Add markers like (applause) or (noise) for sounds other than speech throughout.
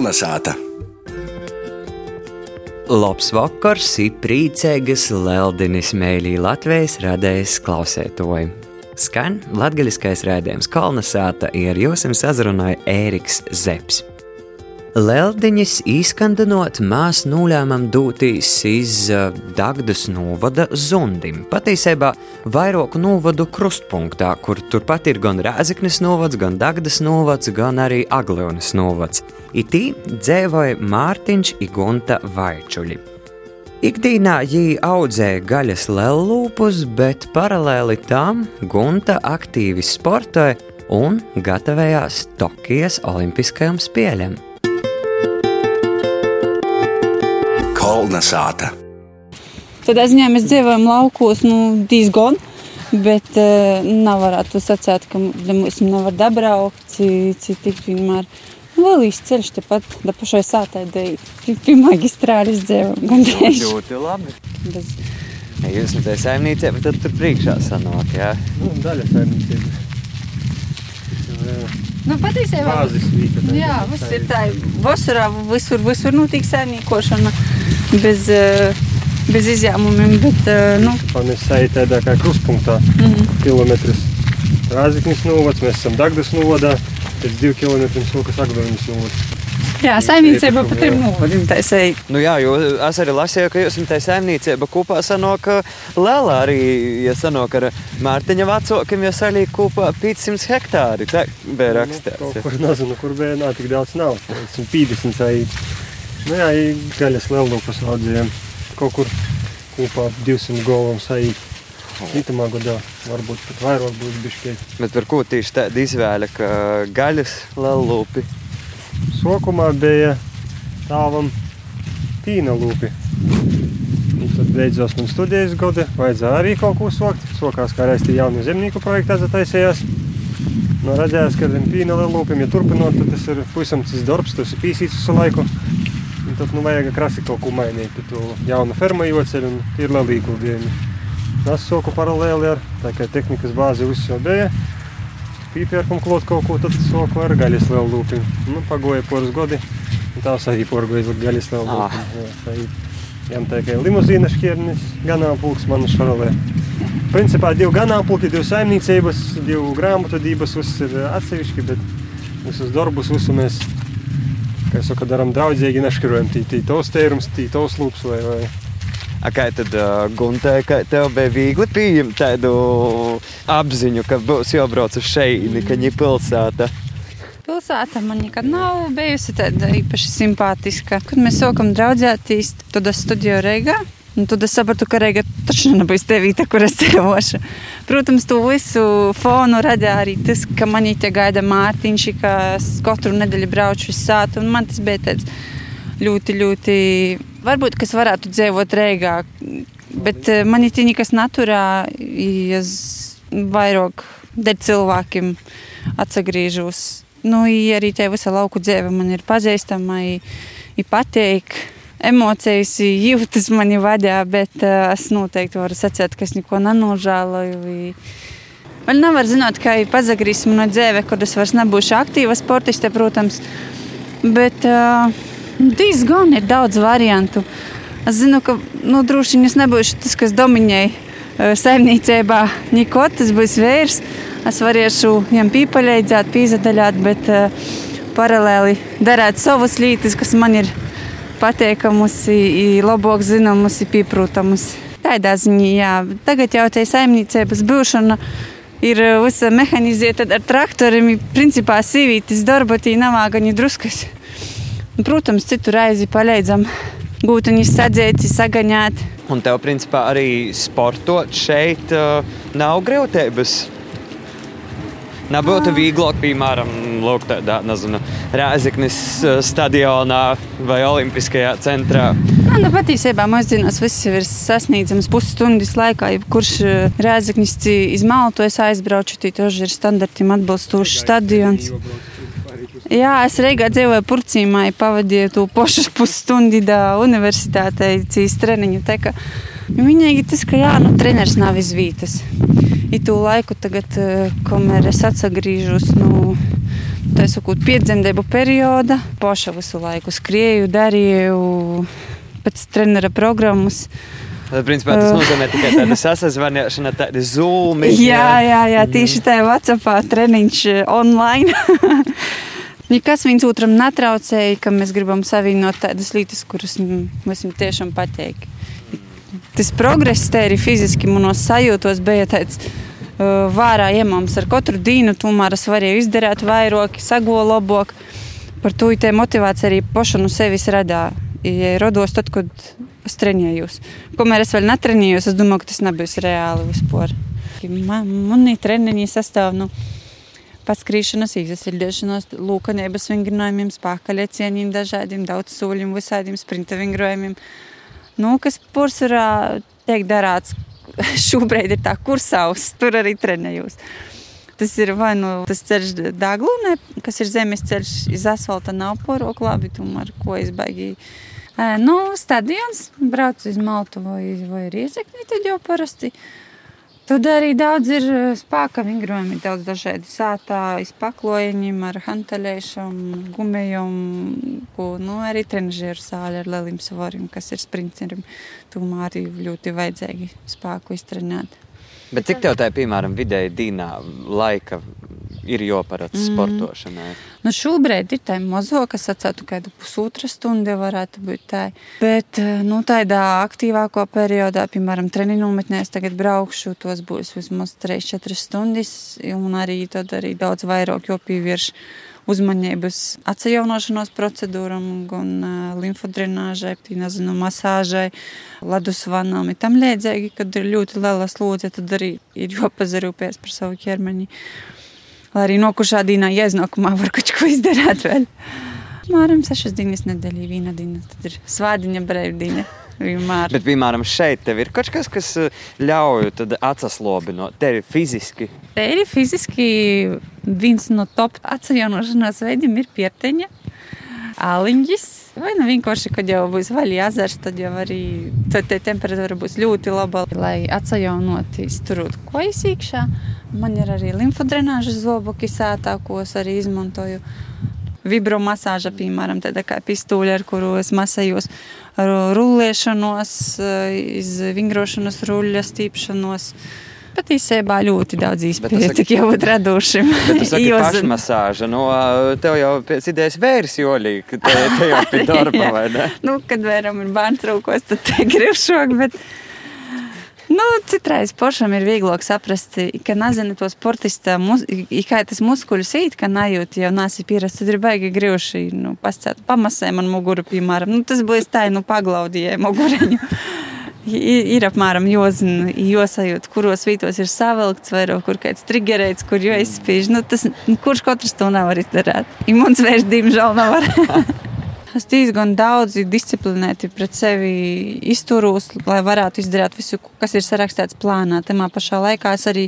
Kolnesāta! Labs vakars, ir priecīgas Leldinis mēlī Latvijas radējas klausētoji. Skan latgaļiskais rēdījums Kalnasāta ir jūsim sazrunāja Ēriks Zeps. Leldiņas izskandinot mēs nulēmam dūtīs iz Dagdas novada zundim. Patiesībā vairāku novadu krustpunktā, kur turpat ir gan Rēzeknes novads, gan Dagdas novads, gan arī Aglionas novads. Itī dzēvoja Mārtiņš Igunta Vaičuļi. Ikdīnā jī audzēja gaļas lellūpus, bet paralēli tam Gunta aktīvi sportoja un gatavējās Tokijas Olimpiskajam spēļam. Kolnesāta! Tādā ziņā mēs dzīvojam laukos nu, diezgan, bet uh, nevarētu sacīt, ka mums nevar dabraukt, cik tik vienmēr. Nu, vēl īsti ceļš tepat, da pašai sātai, da pie magistrālis dzīvojam. Gandrīz. Ļoti labi. Bez... Ja jūs esat saimniecība, bet tad tur priekšā sanāk, jā. Nu, daļa saimniecība. Nu, patiesībā, jā, ir. viss ir tā. Vasarā visur, visur notiek saimniekošana bez, eh, bez izņēmumiem, bet, eh, nu, es eju tādā kā krustpunktā, mm. -hmm. kilometrs. Rāziknis novads, mēs esam Dagdas novadā, pēc divu kilometriem sokas Agdoņas novads. Jā, saimniecība pat ir taisēji. Nu jā, jo es arī lasīju, ka jūs esat tajā saimniecībā kopā sanāk Lēlā arī, ja sanāk ar Mārtiņa vecākiem, ja salīk kopā 500 hektāri. Tā bija Nu, rakstīts. kaut kur nezinu, kur bija, nā, tik daudz nav. Esmu 50 vai, nu jā, i gaļas lielūpas audzējiem. Kaut kur kopā 200 golvam saīt. Itamā gadā varbūt pat vairāk būs bišķi. Bet par ko tieši tāda izvēle, ka gaļas lelūpi? Sokumā bija tāvam pīna lūpi. Un tad beidzot man studijas gadi, vajadzēja arī kaut ko sokt. Sokās kā reiz tie jaunu zemnieku projektā zataisījās. No redzējās, ka ar pīna lūpiem, ja turpinot, tad tas ir pavisam cits darbs, tas ir pīsīts visu laiku. Un tad nu vajag krasi kaut ko mainīt, tad to jaunu fermu joceļ un ir lelīgu dienu. Es soku paralēli ar tā kā tehnikas bāzi viss jau bija. Pīpērkam klot kaut ko, tad soku ar gaļas lielu lūpim. Nu, pagoja poras godi, un tās arī porgoja gaļas lielu Ah. lūpim. Jām tā kā limuzīna šķirnis, ganāmpulks man šarolē. Principā divi ganāmpulki, divi saimniecības, divi grāmatvedības, viss ir atsevišķi, bet visus darbus visu mēs, kā saka, daram draudzīgi, neškarojam tī, tī tos tērums, tī tos lūps vai, vai. Kā tad, Gunte, ka tev bija viegli pieņemt tādu apziņu, ka būs jābrauc uz šejieni, ka viņa pilsēta? Pilsēta man nekad nav bijusi tāda īpaši simpātiska. Kad mēs sākam draudzēties, tad es studēju Reigā. Un tad es sapratu, ka Reiga taču nebūs te vieta, kur es dzīvošu. Protams, to visu fonu radīja arī tas, ka manī te gaida Mārtiņš, ka es katru nedēļu braucu uz sātu. Man tas bija tāds ļoti, ļoti. Varbūt, kas varētu dzīvot Reigā, bet eh, man ir tīņi, kas naturā, ja vairāk dēļ cilvēkiem atsagriežos. Nu, i arī tie visa lauku dzīve man ir pazīstama, i, i patīk. Emocijas, jūtas mani vadā, bet uh, es noteikti varu sacīt, ka es neko nenožēloju. i- Vēl nevar zināt, kā ir pazagrīsim no dzīve, kad es vairs nebūšu aktīva sportiste, protams. Bet uh, diezgan ir daudz variantu. Es zinu, ka nu, droši vien es nebūšu tas, kas dominēja uh, saimniecībā. Niko tas būs vīrs. Es varēšu viņam pīpaļēt, pīzadaļāt, bet uh, paralēli darīt savas lietas, kas man ir i labāk zināmas, ir pieprūtamas. Tādā ziņā, jā, tagad jau tā saimniecības būšana ir uh, visa mehanizēta ar traktoriem. Principā sīvītis darba tī nav gan druskas. Protams, citu reizi palīdzam gūtiņus sadzēt, sagaņāt. Un tev, principā, arī sportot šeit uh, nav grūtības. Nebūtu vieglāk, piemēram, lūk, tādā, nezinu, Rēzeknes uh, stadionā vai Olimpiskajā centrā. Man nu, patiesībā mūsdienās viss ir sasniedzams pusstundas laikā. Kurš rēzaknis iz Maltu es aizbraucu, tad tas ir standartiem atbilstošs stadions. Jā, es Reigā dzīvoju Purcīmā, pavadīju to pašu (laughs) pusstundu da universitātē, cīs treniņu. Tā kā Viņai ir tas, ka jā, nu, treneris nav iz vietas. I to laiku tagad, kamēr es atsagrīžos, nu, Tā ir sakot, piedzemdību perioda. Poša visu laiku skrieju, darīju pēc trenera programmas. Tad, principā, tas nozīmē tikai tādu (laughs) sasazvanīšanu, tādu zūmu. Jā, jā, jā, tieši tā, WhatsAppā treniņš online. (laughs) Ja kas viens otram netraucēja, ka mēs gribam savienot tādas lietas, kuras mums tiešām patīk. Tas progress te arī fiziski manos sajūtos bija tāds. Uh, vārā iemams ar katru dienu, tomēr es varēju izdarīt vairāk, sago labāk. Par to tā motivācija arī pašu no sevis radā. Ja rados tad, kad es trenējos. Kamēr es vēl netrenējos, es domāju, ka tas nebūs reāli vispār. Man, manī treniņi sastāv. Nu, paskrīšanas, izsildīšanas, lūkanības vingrinājumiem, spēkaļiecieniem, dažādiem daudz soļiem, visādiem sprinta vingrinājumiem. Nu, kas pārsvarā tiek darāts (laughs) šobrīd ir tā kursaus, tur arī trenējos. Tas ir vai nu tas ceļš Dānglūnē, kas ir zemes ceļš, iz asfalta nav porok labi, tomēr ko es baigi. Nu, stadions, braucu uz Maltu vai, vai Riezekni, tad jau parasti. Uh, Tad arī daudz ir eh, spēka vingrojumi, daudz dažādi sātā, izpaklojiņiem ar hantelēšam, gumejam, ko nu, arī trenažieru sāļi ar lieliem svariem, kas ir sprinteriem. Tomēr arī ļoti vajadzīgi spēku iztrenēt. Bet cik tev tā, piemēram, vidēji dīnā laika ir jāparāda mm. sportošanai? Nu, šobrīd ir tā mazo, kas atcētu kādu pusotra stundu, varētu būt tā. Bet eh, nu, tādā aktīvāko periodā, piemēram, treniņu nometnēs tagad braukšu, tos būs vismaz 3-4 stundas, un arī tad arī daudz vairāk jopīvierš uzmanības atjaunošanās procedūram, gan uh, limfodrenāžai, nezinu, masāžai, ledus vanām. Tam līdzīgi, kad ir ļoti liela slodze, tad arī ir jāpazarūpēs par savu ķermeni lai arī nokušā dienā iznākumā var kaut ko izdarīt vēl. Māram sešas dienas nedēļā, viena diena, tad ir svādiņa brīvdiena. Vienmēr. Bet, piemēram, šeit ir kaut kas, kas eh, ļauj atsaslobinot tevi fiziski. Te ir fiziski viens no top atjaunošanās veidiem ir pieteņa, āliņģis. Vai nu vienkārši, kad jau būs vaļā jāzars, tad jau arī tad temperatūra būs ļoti laba, lai atjaunotu, izturot kojas iekšā. Man ir arī limfodrenāžas zoboki sētā, ko es arī izmantoju. Vibromasāža, piemēram, tāda kā pistūļa, ar kuru es masējos, rullēšanos, izvingrošanas, ruļļas, tīpšanos. Pat īstenībā ļoti daudz izpētīju, tik jau būt radošiem. Tas ir pašmasāža. Nu, tev jau pēc idejas vērs jolī, ka te, (laughs) te jau pie (laughs) darba, vai ne? nu, kad vēram ir bērns trūkos, tad te grib šok, bet Nu, citreiz pašam ir vieglāk saprast, ka nezinu to sportista, kā tas muskuļus īt, ka nejūt, jau nāsi pierast, tad ir baigi grīvši, nu, pascēt, pamasē man muguru, piemēram. Nu, tas būs tā, nu, paglaudīja mugureņu. (laughs) ir apmēram jāzina, jāsajūt, kuros vītos ir savilkts, vai kur kāds triggerēts, kur jau izspiež. Nu, tas, kurš katrs to nevar izdarīt? Imants vairs, diemžēl, nevar. (laughs) Es diezgan daudz disciplinēti pret sevi izturos, lai varētu izdarīt visu, kas ir sarakstīts plānā. Tajā pašā laikā es arī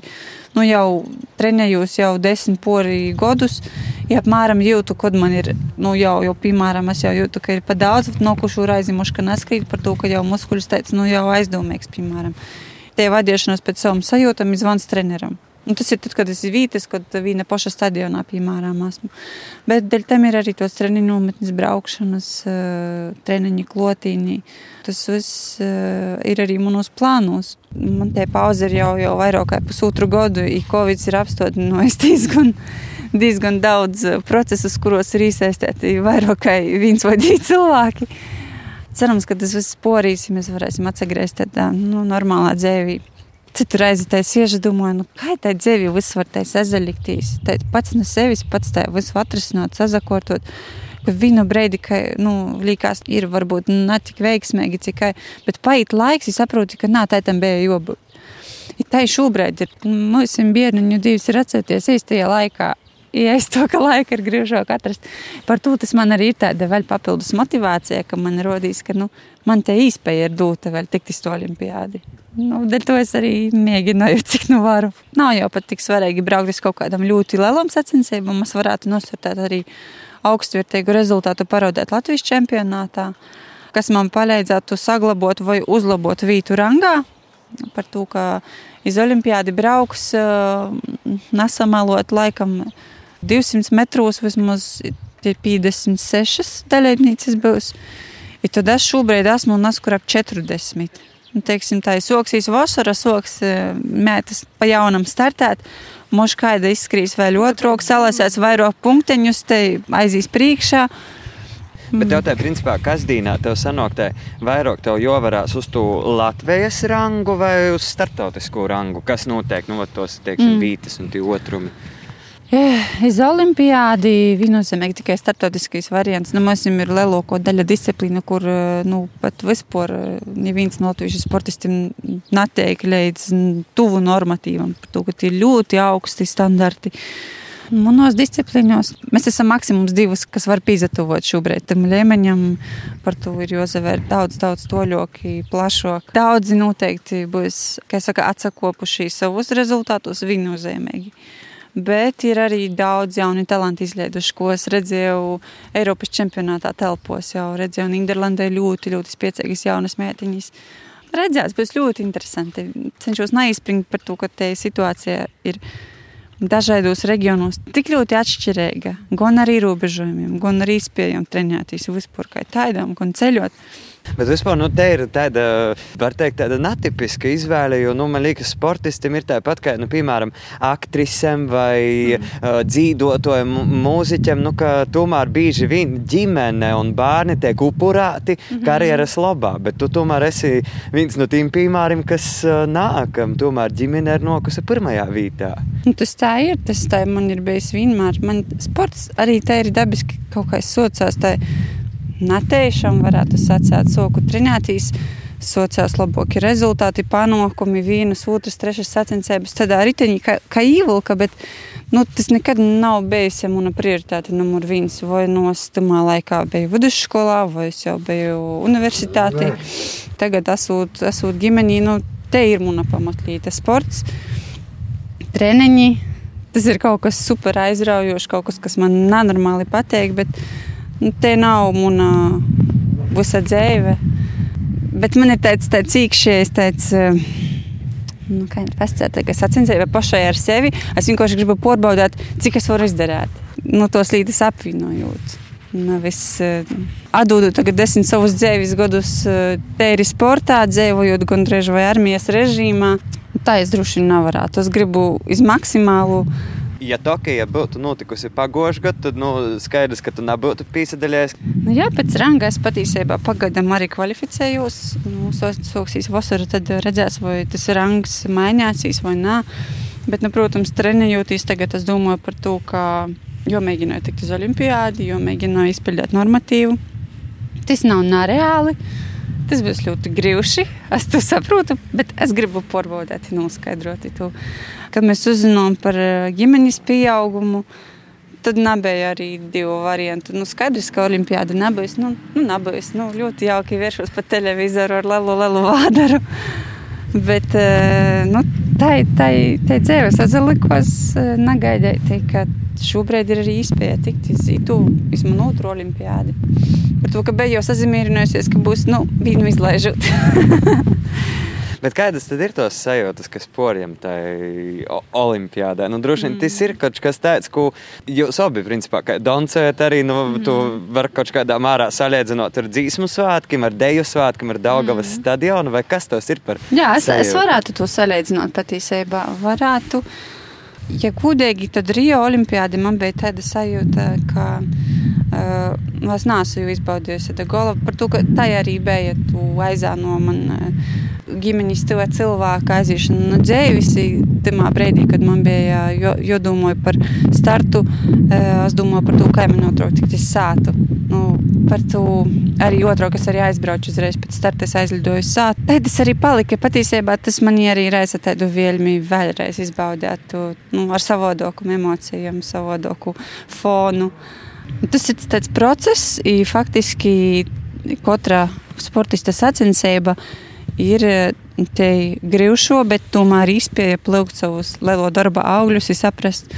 nu, jau trenējos jau desmit pori gadus. Ja apmēram jūtu, kad man ir, nu, jau, jau piemēram, es jau jūtu, ka ir pa daudz nokušu raizimuši, ka neskrīt par to, ka jau muskuļus teica, nu, jau aizdomīgs, piemēram. Tie vadīšanos pēc savam sajūtam izvans treneram. Un tas ir tad, kad es vītis, kad viņa paša stadionā, piemēram, esmu. Bet dēļ tam ir arī tos treniņu nometnes, braukšanas, eh, treniņu klotīņi. Tas viss eh, ir arī manos plānos. Man tie pauze ir jau, jau vairāk kā pusotru gadu, ja Covid ir apstādinājis (laughs) diezgan, diezgan daudz eh, procesus, kuros ir iesaistīti vairāk kā viens vai divi cilvēki. Cerams, ka tas viss porīs, ja mēs varēsim atgriezties tādā nu, normālā dzīvībā. Citu reizi tā siežu domāju, nu, kā tā dzīve azaļiktīs. Tā pats no sevis, pats tā visu atrisināt, sazakortot. Vienu brīdi, ka, nu, likās, ir varbūt ne tik veiksmīgi, cik, bet paiet laiks, es saprotu, ka nā, tā tam bija jābūt. Tā ir šobrīd, ir mūsu bērnu dzīves ir atcerēties īstajā laikā. Ja es to, ka laika ir grūžāk atrast. Par to tas man arī ir tāda vēl papildus motivācija, ka man rodīs, ka nu, man te īspēja ir dūta vēl tikt uz to olimpiādi. Nu, dēļ to es arī mēģināju, (laughs) cik nu varu. Nav jau pat tik svarīgi braukt uz kaut kādam ļoti lielam sacensībam. Mēs varētu nostartēt arī augstvērtīgu rezultātu parodēt Latvijas čempionātā, kas man palīdzētu saglabāt vai uzlabot vītu rangā. Par to, ka iz olimpiādi brauks, nesamalot laikam 200 metros vismaz ir 56 dalībnieces būs. I tad es šobrīd esmu un esmu ap 40. Nu, teiksim, tā ir soksīs vasara, soks e, mētas pa jaunam startēt. Možda kāda izskrīs vēl otru, salasēs vairāk punkteņus, te aizīs priekšā. Bet tev tā principā, kas dīnā tev sanāktē vairāk tev jovarās uz to Latvijas rangu vai uz startautisko rangu? Kas notiek, nu, tos, teiksim, mm. vītas un tie otrumi? Iz olimpiādi viennozīmīgi tikai starptautiskais variants. Nu, mums ir lielāko daļa disciplīna, kur nu, pat vispār neviens no latviešu sportistiem netiek līdz tuvu normatīvam. Tie ir ļoti augsti standarti. Manos disciplīnos mēs esam maksimums divas, kas var pīzatuvot šobrīd tam līmeņam. Par to ir jāsavēr daudz, daudz toļoki, plašāk. Daudzi noteikti būs, kā saka, atsakopuši savus rezultātus viennozīmīgi. Bet ir arī daudz jaunu talantu izlaiduši, ko es redzēju Eiropas čempionātā telpos. Jau redzēju, Nīderlandē ļoti, ļoti spēcīgas jaunas mētiņas. Redzēs, būs ļoti interesanti. Cenšos neizspringt par to, ka te situācija ir dažādos reģionos tik ļoti atšķirīga, gan ar ierobežojumiem, gan ar iespējām trenēties vispār kā tādām, gan ceļot. Bet vispār nu, te ir tāda, var teikt, tāda netipiska izvēle. Jo, nu, man liekas, sportistam ir tāpat kā, nu, piemēram, aktrisam vai mm. uh, dzīvotājam, mūziķam, nu, ka tomēr bieži vien ģimene un bērni tiek upurēti mm -hmm. karjeras labā. Bet tu tomēr esi viens no tiem piemēriem, kas uh, nākam, tomēr ģimene ir nokusi pirmajā vietā. Nu, tas tā ir, tas tā man ir bijis vienmēr. Man sports arī tā ir dabiski kaut kā sociāls natēšam, varētu sacīt, soku trinētīs. Sociāls labākie rezultāti, panākumi, vienas, otras, trešas sacensības, tādā riteņī kā, kā īvilka, bet nu, tas nekad nav bijis ja mana prioritāte numur viens. Vai no stumā laikā biju vidusskolā, vai es jau biju universitātē. Tagad esot, esot ģimenī, nu, te ir mana pamatlīte sports, treniņi. Tas ir kaut kas super aizraujošs, kaut kas, kas man nenormāli patīk, bet te nav mana visa dzīve. Bet man ir tāds tāds īkšķis, tāds. Eh, nu, ir pasakāms, sacensība pašai ar sevi. Es vienkārši gribu pārbaudīt, cik es varu izdarīt. Nu, tos līdzekļus apvienojot. Nevis uh, atdodot tagad desmit savus dzīves gadus uh, tēri sportā, dzīvojot gandrīz vai armijas režīmā. Tā es droši vien nevarētu. Es gribu iz maksimālu ja Tokija būtu notikusi pagājušajā gadā, tad nu, skaidrs, ka tu nebūtu piesaistījies. Nu, jā, pēc ranga es patiesībā pagaidām arī kvalificējos. Nu, Soksīs vasaru, tad redzēs, vai tas rangs mainīsies vai nē. Bet, nu, protams, trenējoties tagad, es domāju par to, ka jo mēģināju tikt uz olimpiādi, jo mēģināju izpildīt normatīvu. Tas nav nereāli. Tas būs ļoti grūti. Es to saprotu, bet es gribu pārbaudīt, noskaidrot to. Kad mēs uzzinām par eh, ģimenes pieaugumu, tad nebija arī divu variantu. Nu, skaidrs, ka olimpiāda nebūs. Nu, nu, nebūs. Nu, ļoti jauki vēršos pa televizoru ar lielu, lielu vādaru. Bet eh, nu, tā ir dzīve. Es atlikos eh, negaidīt, ka šobrīd ir arī iespēja tikt uz izmanu otru olimpiādi. Par to, ka beigās sazinājusies, ka būs nu, vīnu izlaižot. (laughs) Bet kādas tad ir tos sajūtas, kas poriem tajā olimpiādē? Nu, droši vien mm. tas ir kaut kas tāds, ko jūs abi, principā, kā doncējat, arī nu, mm. tu vari kaut kādā mērā salīdzinot ar dzīsmu svētkiem, ar deju svētkiem, ar Daugavas mm. stadionu, vai kas tas ir par Jā, es, sajūtu? es varētu to salīdzināt patiesībā. Varētu. Ja gudīgi, tad Rio Olimpijāda man bija tāda sajūta, ka uh, es neesmu izbaudījusi to golu. Par to, ka tā arī bija, tu aizāno man uh, ģimenes tuva cilvēka aiziešana no dzīves. Tajā brīdī, kad man bija jādomā par startu, uh, es domāju par to, kā man notraukt, cik tas sātu. Nu, par to arī otru, kas arī aizbraucu uzreiz pēc starta, es aizlidoju sāpes. Tad tas arī palika. Patiesībā tas man arī raisa tādu vēlmi vēlreiz izbaudīt to nu, ar savodoku emocijām, savodoku fonu. Tas ir tāds process, faktiski katra sportista sacensība ir te grūšo, bet tomēr izpēja plaukt savus lielo darba augļus, saprast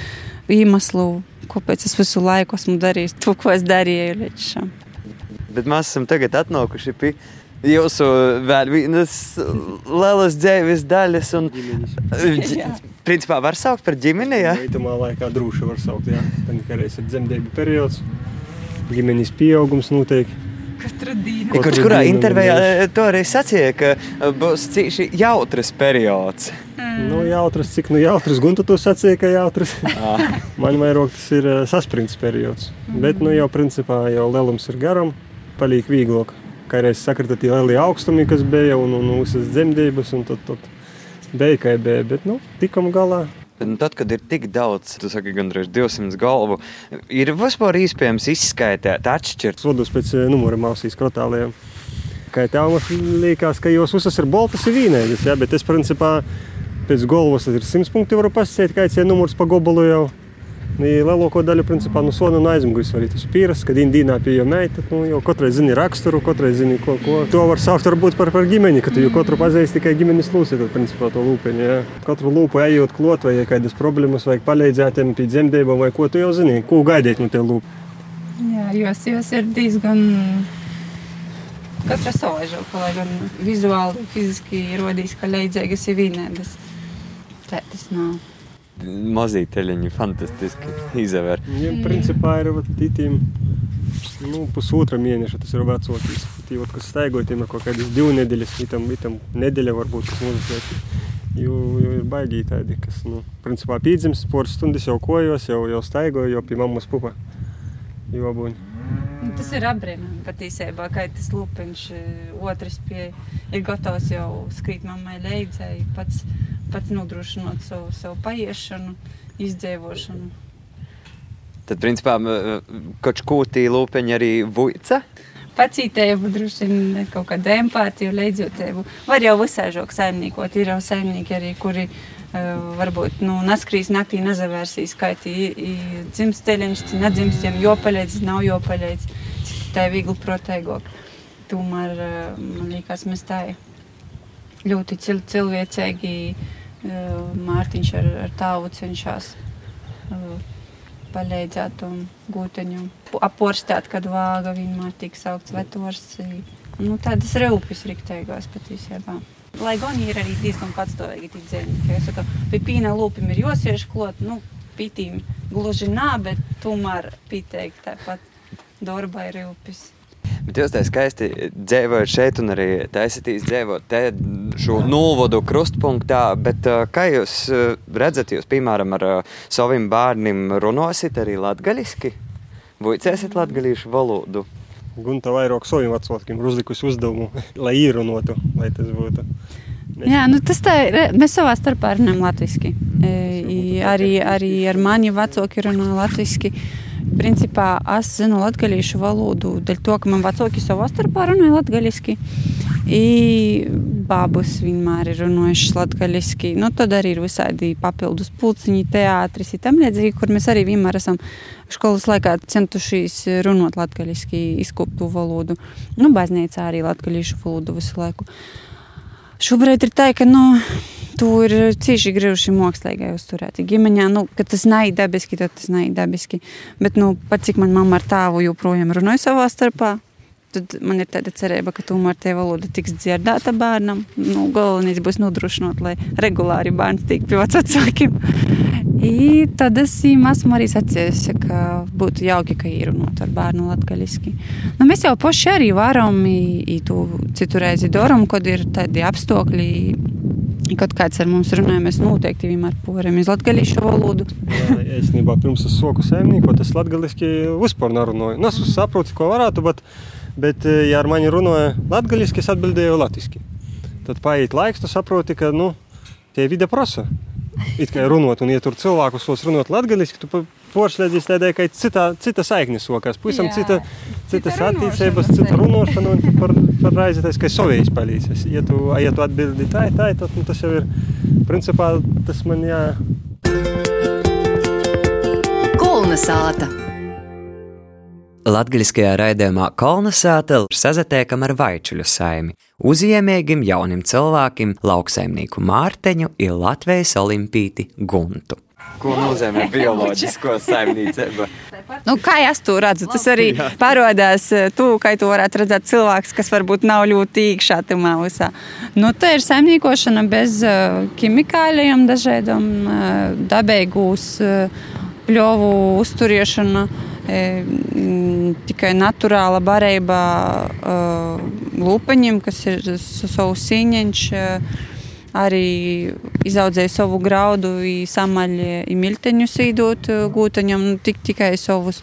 iemeslu, kāpēc es visu laiku esmu darījis to, ko es darīju līdz šim. Bet mēs esam tagad atnākuši pie jūsu vienas lielas dzīves daļas. Un, principā var saukt par ģimeni, jā? Itamā laikā drūši var saukt, jā. Tad, kad ir dzemdību periods, ģimenes pieaugums noteikti. Kurš kurā intervijā gandrīz. to arī sacīja, ka būs cīši jautrs periods. Nu, jautrs, cik nu jautrs, Gunta to sacīja, ka jautrs. Ah. (laughs) Man vairāk tas ir eh, saspringts periods. Bet, nu, jau principā jau lielums ir garam, paliek vieglāk. Kā reiz sakrita tie lielie augstumi, kas bija, un, un visas dzemdības, un tad, tad bija, kā bija. Bet, nu, tikam galā. Bet, nu, tad, kad ir tik daudz, tu saki, gandrīz 200 galvu, ir vispār iespējams izskaidrot, atšķirt. Sodus pēc eh, numura mausīs krotāliem. Kā tev liekas, ka jūs visas ir boltas ir vīnēgas, ja? bet es principā pēc galvas ir 100 punkti varu pasakīt, kāds ir numurs pa gobalu jau. Nu, ja Lielāko daļu principā no sona un aizmugures var būt spīras, kad indīnā pie jau meita. Nu, jau katrai zini raksturu, katrai zini, ko, ko. To var saukt varbūt par, par ģimeni, ka tu jau katru pazīsti tikai ģimenes tad principā to lūpeņu. Ja? Katru lūpu ejot klot, vai ja kādas problēmas, vajag palīdzēt tiem pie dzemdībām, vai ko tu jau zini, ko gaidīt no tie lūpu. Jā, jos, jos ir diezgan. Katra savaižoka, lai gan vizuāli, fiziski rodīs, ka leidzēgas ir vienādas. Tā tas nav. Mazie teļiņi, fantastiski (laughs) izdever. Viņiem principā ir tītiem nu, pusotra mēneša, tas ir vecākais. Tie, vat, kas staigoja, tiem ir kaut kādas divas nedēļas, itam, itam nedēļa varbūt, kas slēpj. Jo, jo ir baigi tādi, kas, nu, principā pīdzims, poras stundas jau kojos, jau, jau staigoja, jau pie mammas pupa. Jo abuņi. Tas ir apbrīnojami patiesībā, ka tas lupiņš eh, otrs pie, ir gatavs jau skrīt mammai leidzēji, pats, pats nodrošinot savu, savu paiešanu, izdzīvošanu. Tad, principā, kaut kūtī lūpeņi arī vuica. Pacītēju, droši vien kaut kāda empātija, leidzotēju. Var jau visāžok saimniekot, ir jau saimnieki arī, kuri varbūt nu, naskrīs naktī, nezavērsīs skaitī, dzimst teļiņš, nedzimst, jiem jopaļēc, nav jopaļēc, tā ir viegli proteigok. Tomēr, uh, man liekas, mēs tā ļoti cil cilvēcīgi uh, Mārtiņš ar, ar tāvu cenšas. Palīdzēt un gūteņu aporstēt, kad vāga vienmēr tiek saukts vetors. Nu, tādas rūpes rikteigās patiesībā. Lai gan ir arī diezgan patstāvīgi. Kā es saku, pie pīna lūpim ir josieši klot, nu, pītīm gluži nā, bet tomēr pīteikt tāpat darba ir rūpes. Bet jūs tā skaisti dzīvojat šeit, un arī taisatīs dzīvot te šo nulvodu krustpunktā. Bet, uh, kā jūs uh, redzat, jūs, piemēram, ar uh, saviem bērniem runāsiet arī latviešu? Vuicēsiet latviešu valodu. Gunta vairāk saviem vecākiem ir uzlikusi uzdevumu, lai īrunotu, lai tas būtu. Jā, nu tas tā ir. Mēs savā starpā runājam latviešu. Arī, arī ar mani vecāki runā latviešu. Principā es zinu latviešu valodu, dēļ to, ka man vecāki savā starpā runāja latviešu. Babus vienmēr ir runājušas latviešu. Nu, tad arī ir visādi papildus pulciņi, teātris, tam līdzīgi, kur mēs arī vienmēr esam skolas laikā centušies runāt latviešu, izkoptu valodu. Nu, baznīcā arī latviešu valodu visu laiku. Šobrīd ir tā, ka nu, tu ir cīši grūti mākslīgai uzturēt. Ģimeņā, nu, ka tas nav dabiski, tad tas nav dabiski. Bet, nu, pat cik man mamma ar tēvu joprojām runāja savā starpā, tad man ir tāda cerība, ka tomēr tie valoda tiks dzirdēta bērnam. Nu, galvenais būs nodrošināt, lai regulāri bērns tiek pie vecākiem. (laughs) I tad es esmu arī sacījusi, ka būtu jauki, ka īrunot ar bērnu latgaļiski. Nu, mēs jau paši arī varam, i, i tu citu reizi daram, kad ir tādi apstākļi, kad kāds ar mums runāja, mēs noteikti vienmēr poram iz latgaļīšu valodu. Jā, īstenībā pirms es soku saimnieku, tas latgaļiski vispār nerunāju. Nu, es saprotu, ko varētu, bet, bet ja ar mani runāja latgaļiski, es atbildēju latviski. Tad paiet laiks, tu saproti, ka, nu, tie vide prasa. It kā runāt, un, ja tur cilvēkus tos runāt latviešu, tu poršļēdzies tādai, ka cita, cita saikne sokās. Pavisam cita, citas attīstības, cita runāšana, un par, par raizētais, ka savējais palīdzēs. Ja tu, ja tu atbildi tā, tā, tad nu, tas jau ir, principā, tas man jā. Kulna sāta. Latgaļiskajā raidījumā Kolnesāta sazatiekam ar vaičuļu saimi, uzņēmējiem jaunim cilvēkiem, lauksaimnieku Mārteņu un Latvijas olimpīti Guntu. Ko nozīmē bioloģisko saimniecību? Nu, kā es to redzu, tas arī parādās tu, kā tu varētu redzēt cilvēks, kas varbūt nav ļoti īkšā tam ausā. Nu, tā ir saimniekošana bez uh, ķimikāļiem, dažādiem uh, dabīgūs uh, pļovu uzturiešana. E, tikai naturāla barība uh, lupaņiem, kas ir savu sīņķi. Uh, arī izaudzēja savu graudu, samaļ milteņu sīdot gūtaņam, nu, tik, tikai savus.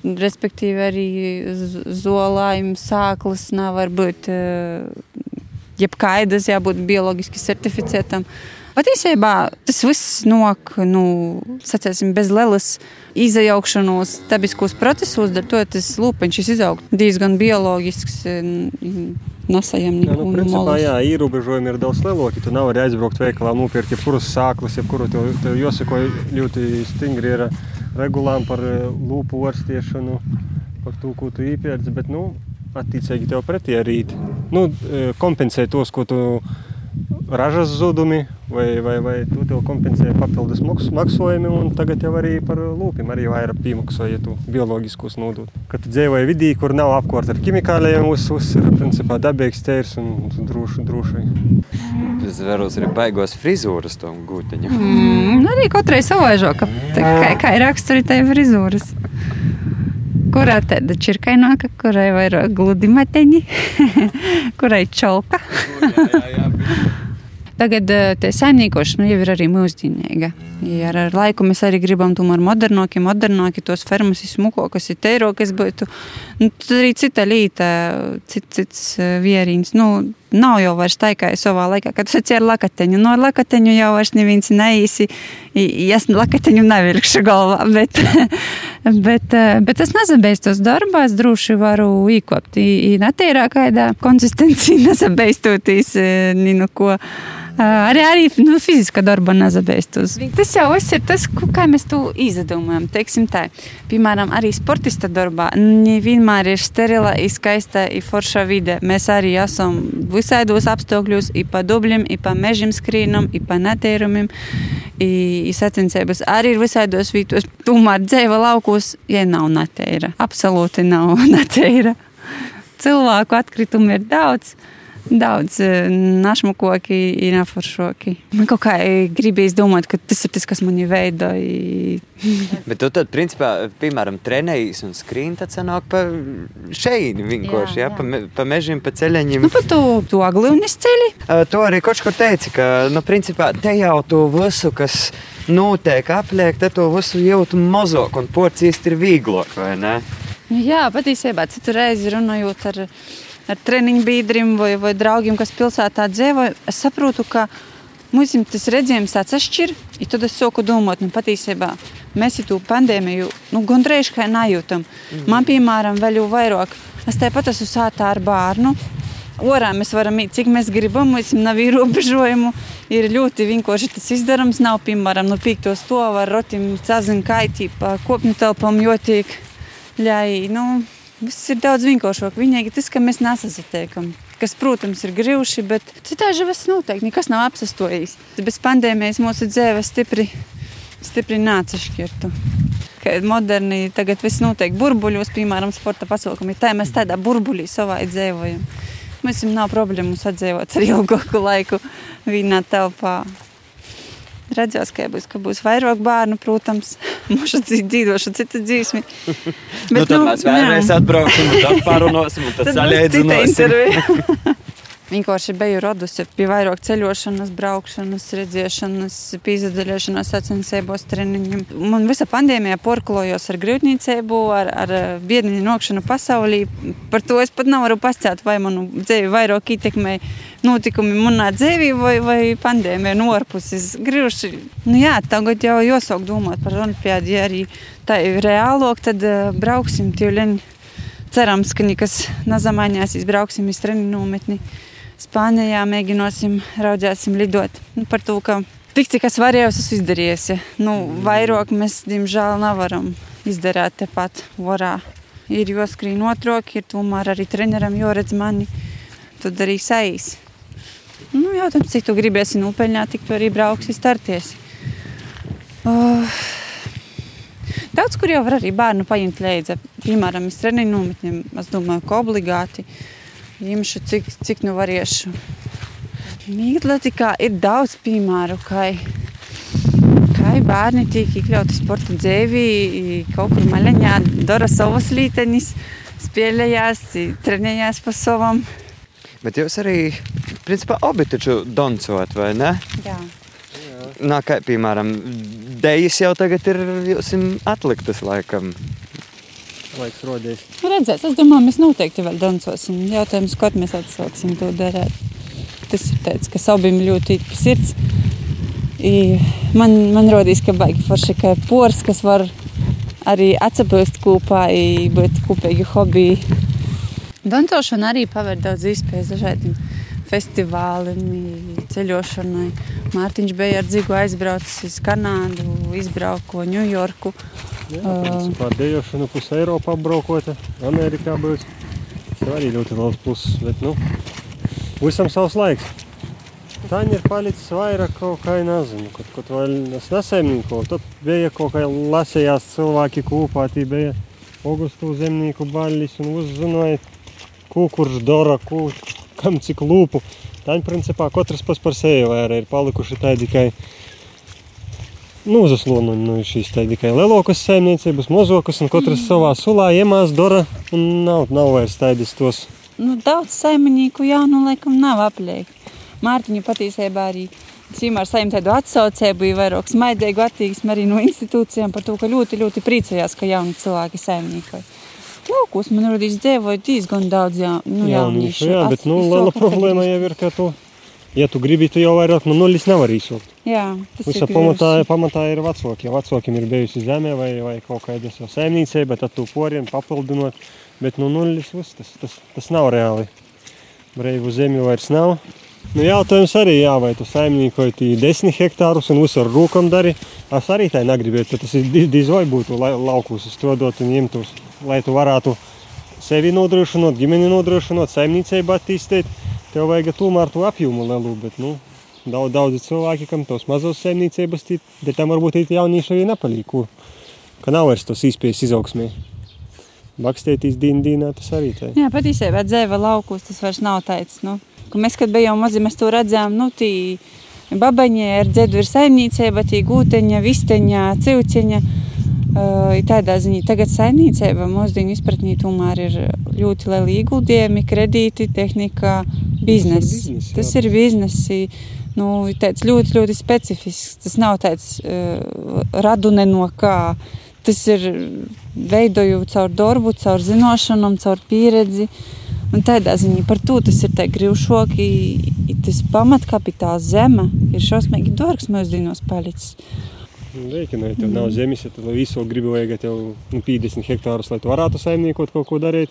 Respektīvi, arī zolājuma sāklis nevar būt jebkaidas, jābūt bioloģiski certificētam. Patiesībā tas viss nāk nu, sacēsim, bez lielas izajaukšanos dabiskos procesos, to tas lūpeņš izaug diezgan bioloģisks nesajam neko. Jā, nu, principā, jā, ierobežojumi ir daudz lielāki. Tu nevari aizbraukt veikalā, nopirkt jebkuras sāklas, jebkuru tev, tev jāsako ļoti stingri ir regulām par eh, lūpu orstiešanu, par to, ko tu īpērci, bet, nu, attiecīgi tev pretī arī nu, eh, kompensē tos, ko tu ražas zudumi, vai, vai, vai tu tev kompensē papildus maksājumi, un tagad jau arī par lūpiem arī vairāk piemaksāja tu bioloģiskos nodot. Kad tu dzīvoji vidī, kur nav apkārt ar ķimikāliem, uz, uz ir principā dabīgs tērs un droši. droši. Es vēros arī baigos frizūras tam gūteņam. Mm, arī katrai savaižo, ka, kā, kā ir raksturi tai frizūras. Kurā tāda čirkaināka, kurai vairāk gludi mateņi, (laughs) kurai čauka. jā, jā, jā. Tagad eh, tā saimniekošana jau ir arī mūsdienīga. Ja ar laiku mēs arī gribam tomēr modernāki, modernāki tos fermas izsmukokas, ir teirokas būtu. Nu, tad arī cita līta, cits, cits eh, vieriņš. Nu, nav jau vairs tā kā savā laikā, kad tas ir lakateņu. No nu, lakateņu jau vairs neviens neīsi. Es lakateņu nevilkšu galvā, bet, (laughs) bet, eh, bet es nezabeistos darbā, es droši varu īkopt. Netīrā kādā konsistencija (laughs) nezabeistoties, ni no ko. Arī, arī nu, fiziska darba nezabeistos. Tas jau ir tas, kā mēs to izdomājam. Piemēram, arī sportista darbā nevienmēr ir sterila, skaista, forša vide. Mēs arī esam visādos apstākļos, i pa dubļiem, i pa mežiem skrīnam, i pa netērumiem. Sacensības arī ir visādos vītos. Tomēr dzēva laukos, ja nav netēra. Absolūti nav (laughs) netēra. Cilvēku atkritumu ir daudz daudz e, našmukoki ir neforšoki. Man kaut kā gribīs domāt, ka tas ir tas, kas mani veidoja. (laughs) Bet tu tad, principā, piemēram, trenējies un skrīni, tad sanāk pa šeit vienkārši, jā, jā. Pa, me, pa mežiem, pa ceļaņiem. Nu, pa tu, tu aglīnis ceļi? Uh, to arī kaut kur teica, ka, nu, principā, te jau tu visu, kas notiek apliek, te to visu jūtu mazāk un porcijas ir vieglāk, vai ne? Nu, jā, patiesībā citu reizi runājot ar ar treniņu biedriem vai, vai draugiem, kas pilsētā dzīvo, es saprotu, ka mums tas redzējums tāds atšķiras. Tad es sāku domāt, nu, patiesībā mēs to pandēmiju nu, gandrīz kā nejūtam. Mm. Man, piemēram, vēl jau vairāk, es tāpat esmu sātā ar bērnu. Orā mēs varam iet, cik mēs gribam, mums nav ierobežojumu. Ir ļoti vienkārši tas izdarāms. Nav, piemēram, no pīktos to var rotim, cazina kaitībā, kopņu telpām jotiek. Ļai, nu, Viss ir daudz vienkāršāk. Vienīgi tas, ka mēs nesasatiekam. Kas, protams, ir grūti, bet citādi jau viss notiek. Nekas nav apsastojis. Bez pandēmijas mūsu dzīve stipri, stipri nāca šķirtu. Moderni tagad viss notiek burbuļos, piemēram, sporta pasaukumā. Tā mēs tādā burbuļī savā dzīvojam. Mums nav problēmu sadzīvot ar ilgāku laiku vienā telpā redzēs, ka būs, ka būs vairāk bērnu, protams, (laughs) mūža dzīvoša, cita dzīsmi. Bet, nu, tad nu, mēs vēlamies atbrauksim, tad parunāsim, un tad, tad saļēdzināsim. (laughs) Vienkārši biju radusi pie vairāk ceļošanas, braukšanas, redzēšanas, pīzdaļošanās sacensībos, treniņiem. Man visa pandēmija porklojos ar grūtniecību, ar, ar biedniņu nokšanu pasaulī. Par to es pat nevaru pastāstīt, vai manu dzīvi vairāk ietekmēja notikumi manā dzīvē vai, vai pandēmija no ārpuses. Grūti. Nu, jā, tagad jau jāsāk domāt par olimpiādu. Ja arī tā ir reālāk, tad uh, brauksim tīvleņi. Cerams, ka nekas nezamainās, brauksim uz treniņu nometni. Spānijā mēģināsim, raudzēsim lidot. Nu, par to, ka tik cik es varēju, es izdarīju. Ja. Nu, vairāk mēs, diemžēl, nevaram izdarīt tepat varā. Ir jāskrien otrāk, ir tomēr arī treneram jāredz mani. Tad arī saīs. Nu, jautājums, cik tu gribēsi nopeļņāt, tik tu arī brauksi starties. Uh, daudz kur jau var arī bērnu paņemt līdzi. Piemēram, es treniņu nometņiem, es domāju, ka obligāti ņemšu, cik, cik nu variešu. Mītlatikā ir daudz piemēru, kā, kā bērni tiek iekļauti sporta dzēvī, kaut kur maļaņā, dara savas lītenis, spēlējās, trenējās pa savam. Bet jūs arī, principā, abi taču doncot, vai ne? Jā. Nā, kā, piemēram, dejas jau tagad ir atliktas laikam. Laiks rodies. Redzēs, es domāju, mēs noteikti vēl dancosim. Jautājums, kad mēs atsāksim to darīt. Tas ir tāds, kas abiem ļoti ir sirds. I man, man rodīs, ka baigi forši, ka pors, kas var arī atsapūst kopā, būt kopīgi hobiji. Dancošana arī paver daudz iespējas dažādiem festivālim, i ceļošanai. Mārtiņš bija ar dzigu aizbraucis uz Kanādu, izbrauko Ņujorku. Jā, principā dejošana pus Eiropā apbraukota, Amerikā būs. Tas arī ļoti liels pluss, bet nu, visam savs laiks. Taņa ir palicis vairāk kaut kā, nezinu, kaut, kaut vēl es nesaimnīko. Tad bija kaut kā lasējās cilvēki kopā, tī bija augustu zemnieku baļļis un uzzināja, ko kurš dara, ko, kam cik lūpu. Taņa principā katrs pas par sevi vairāk ir palikuši tādi tikai nozaslonu no šīs tā tikai lielākas saimniecības, mazokas, un katrs savā sulā iemās dara, nav, nav vairs tādas tos. Nu, daudz saimnieku jau nu, laikam nav aplieki. Mārtiņa patiesībā arī cīmā ar saviem tādu atsaucēju, bija vairāk smaidīgu attieksmi arī no institūcijām par to, ka ļoti, ļoti priecājās, ka jauni cilvēki saimniekoja. Laukos man rodīs dzīvoja diezgan daudz jā, nu, jauniešu. jā, bet nu, liela problēma jau ir, ka tu, ja tu gribi, tu jau vairāk no nulles nevari izsaukt. Jā, tas Visa ir pamatā, pamatā ir vecāki. Ja vecākiem ir bijusi zeme vai, vai kaut kāda jau saimniecība, tad tu poriem papildinot. Bet no nulles viss tas, tas, tas nav reāli. Brīvu zemi vairs nav. Nu, jautājums arī, jā, vai tu saimniekoji tī 10 hektārus un visu ar rūkam dari. Es arī tā negribētu, tas ir di- diez vai būtu lai- laukos strodot un ņemtos, lai tu varētu sevi nodrošināt, ģimeni nodrošināt, saimniecību attīstīt. Tev vajag tomēr to apjomu lielu, bet, nu, daudz, daudzi cilvēki, kam tos mazos saimniecības, bet tam varbūt ir jaunieši arī nepalīk, ko, ka nav vairs tos īspējas izaugsmē. Bakstētīs dīnā tas arī tā. Jā, patiesībā dzēva laukos tas vairs nav tāds. Nu, ka mēs, kad bijām mazi, mēs to redzējām, nu, tī babaņie ar dzēdu ir saimniecība, tī gūteņa, visteņa, cilceņa. Uh, tādā ziņā, tagad saimniecība mūsdienu izpratnī tomēr ir ļoti liela ieguldījumi, kredīti, tehnika, bizness. bizness. Tas ir biznesi. Nu, tāds ļoti, ļoti specifisks. Tas nav tāds uh, radune no kā. Tas ir veidoju caur darbu, caur zināšanām, caur pieredzi. Un tādā ziņā par to tas ir grūti. Tas pamatkapitāls zeme ir šausmīgi dārgs mūsdienās palicis. Rēķinot, tev nav zemes, ja tu visu gribi vajag tev nu, 50 hektārus, lai tu varētu saimniekot kaut ko darīt.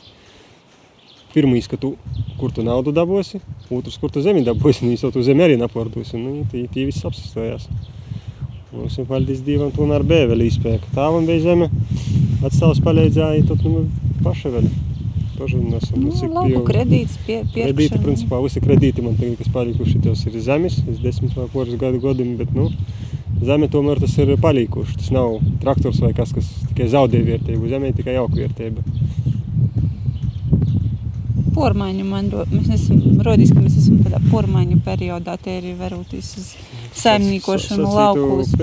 Pirmais, ka tu, kur tu naudu dabūsi, otrs, kur tu zemi dabūsi, un jau tu zemi arī nepārdosi. Nu, tī, tī viss apsastojās. Mums ir paldies Dievam, tomēr bija vēl īspēja. ka Tāvam bija zeme, atstāvs palīdzēja, tad nu, paši vēl. Paši nesam, Nu, cik bija- kredīts, pie, Kredīti, pirkšana. principā, visi kredīti man tagad, kas palikuši, tos ir zemes, es desmit vai poras gadu godam, bet, nu, zeme tomēr tas ir palikuši. Tas nav traktors vai kas, kas tikai zaudē vērtību, zemē tikai jauka vērtība. Pormaiņu man mēs esam, rodīs, ka mēs esam tādā pormaiņu periodā, te ir veroties uz saimniekošanu laukos.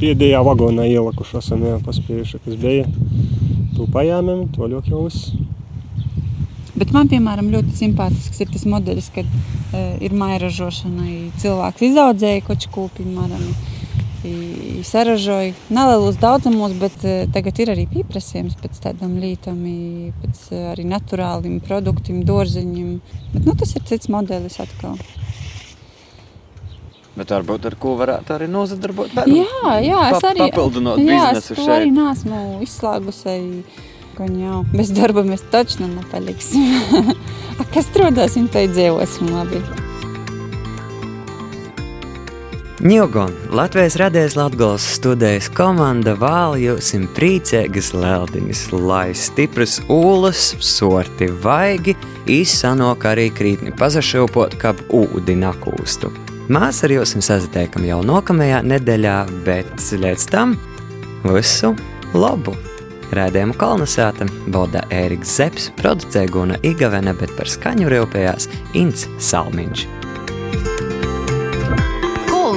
Pēdējā vagonā ielikuši esam, jā, paspējuši, kas bija. Tu pajāmēm, to ļoti jau viss. Bet man, piemēram, ļoti simpātisks ir tas modelis, kad uh, ir mairažošana. Cilvēks izaudzēja koču ko, piemēram, i- i saražoja nelielos daudzumos, bet tagad ir arī pieprasījums pēc tādām lietām, pēc arī naturāliem produktiem, dārzeņiem. Bet nu, tas ir cits modelis atkal. Bet varbūt ar ko varētu arī nozadarboties. Jā, jā, es arī papildinot jā, biznesu es šeit. arī neesmu izslēgusi. Jau bez darba mēs taču nepaliksim. (laughs) Kas strādāsim, tai dzīvosim labi. Ņūgon, Latvijas radijas Latvijas studijas komanda vēl jūsim priecīgas leldiņas, lai stipras ūlas, sorti vaigi, izsanok arī krītni pazašilpot, kap ūdi nakūstu. Mēs ar jums sazitiekam jau nākamajā nedēļā, bet līdz tam visu labu! Rādījumu kolonizēta Boda Ēriks Zepsi, producēja Guna Igavene, bet par skaņu rūpējās Ints Salmiņš.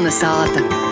Kolonizēta!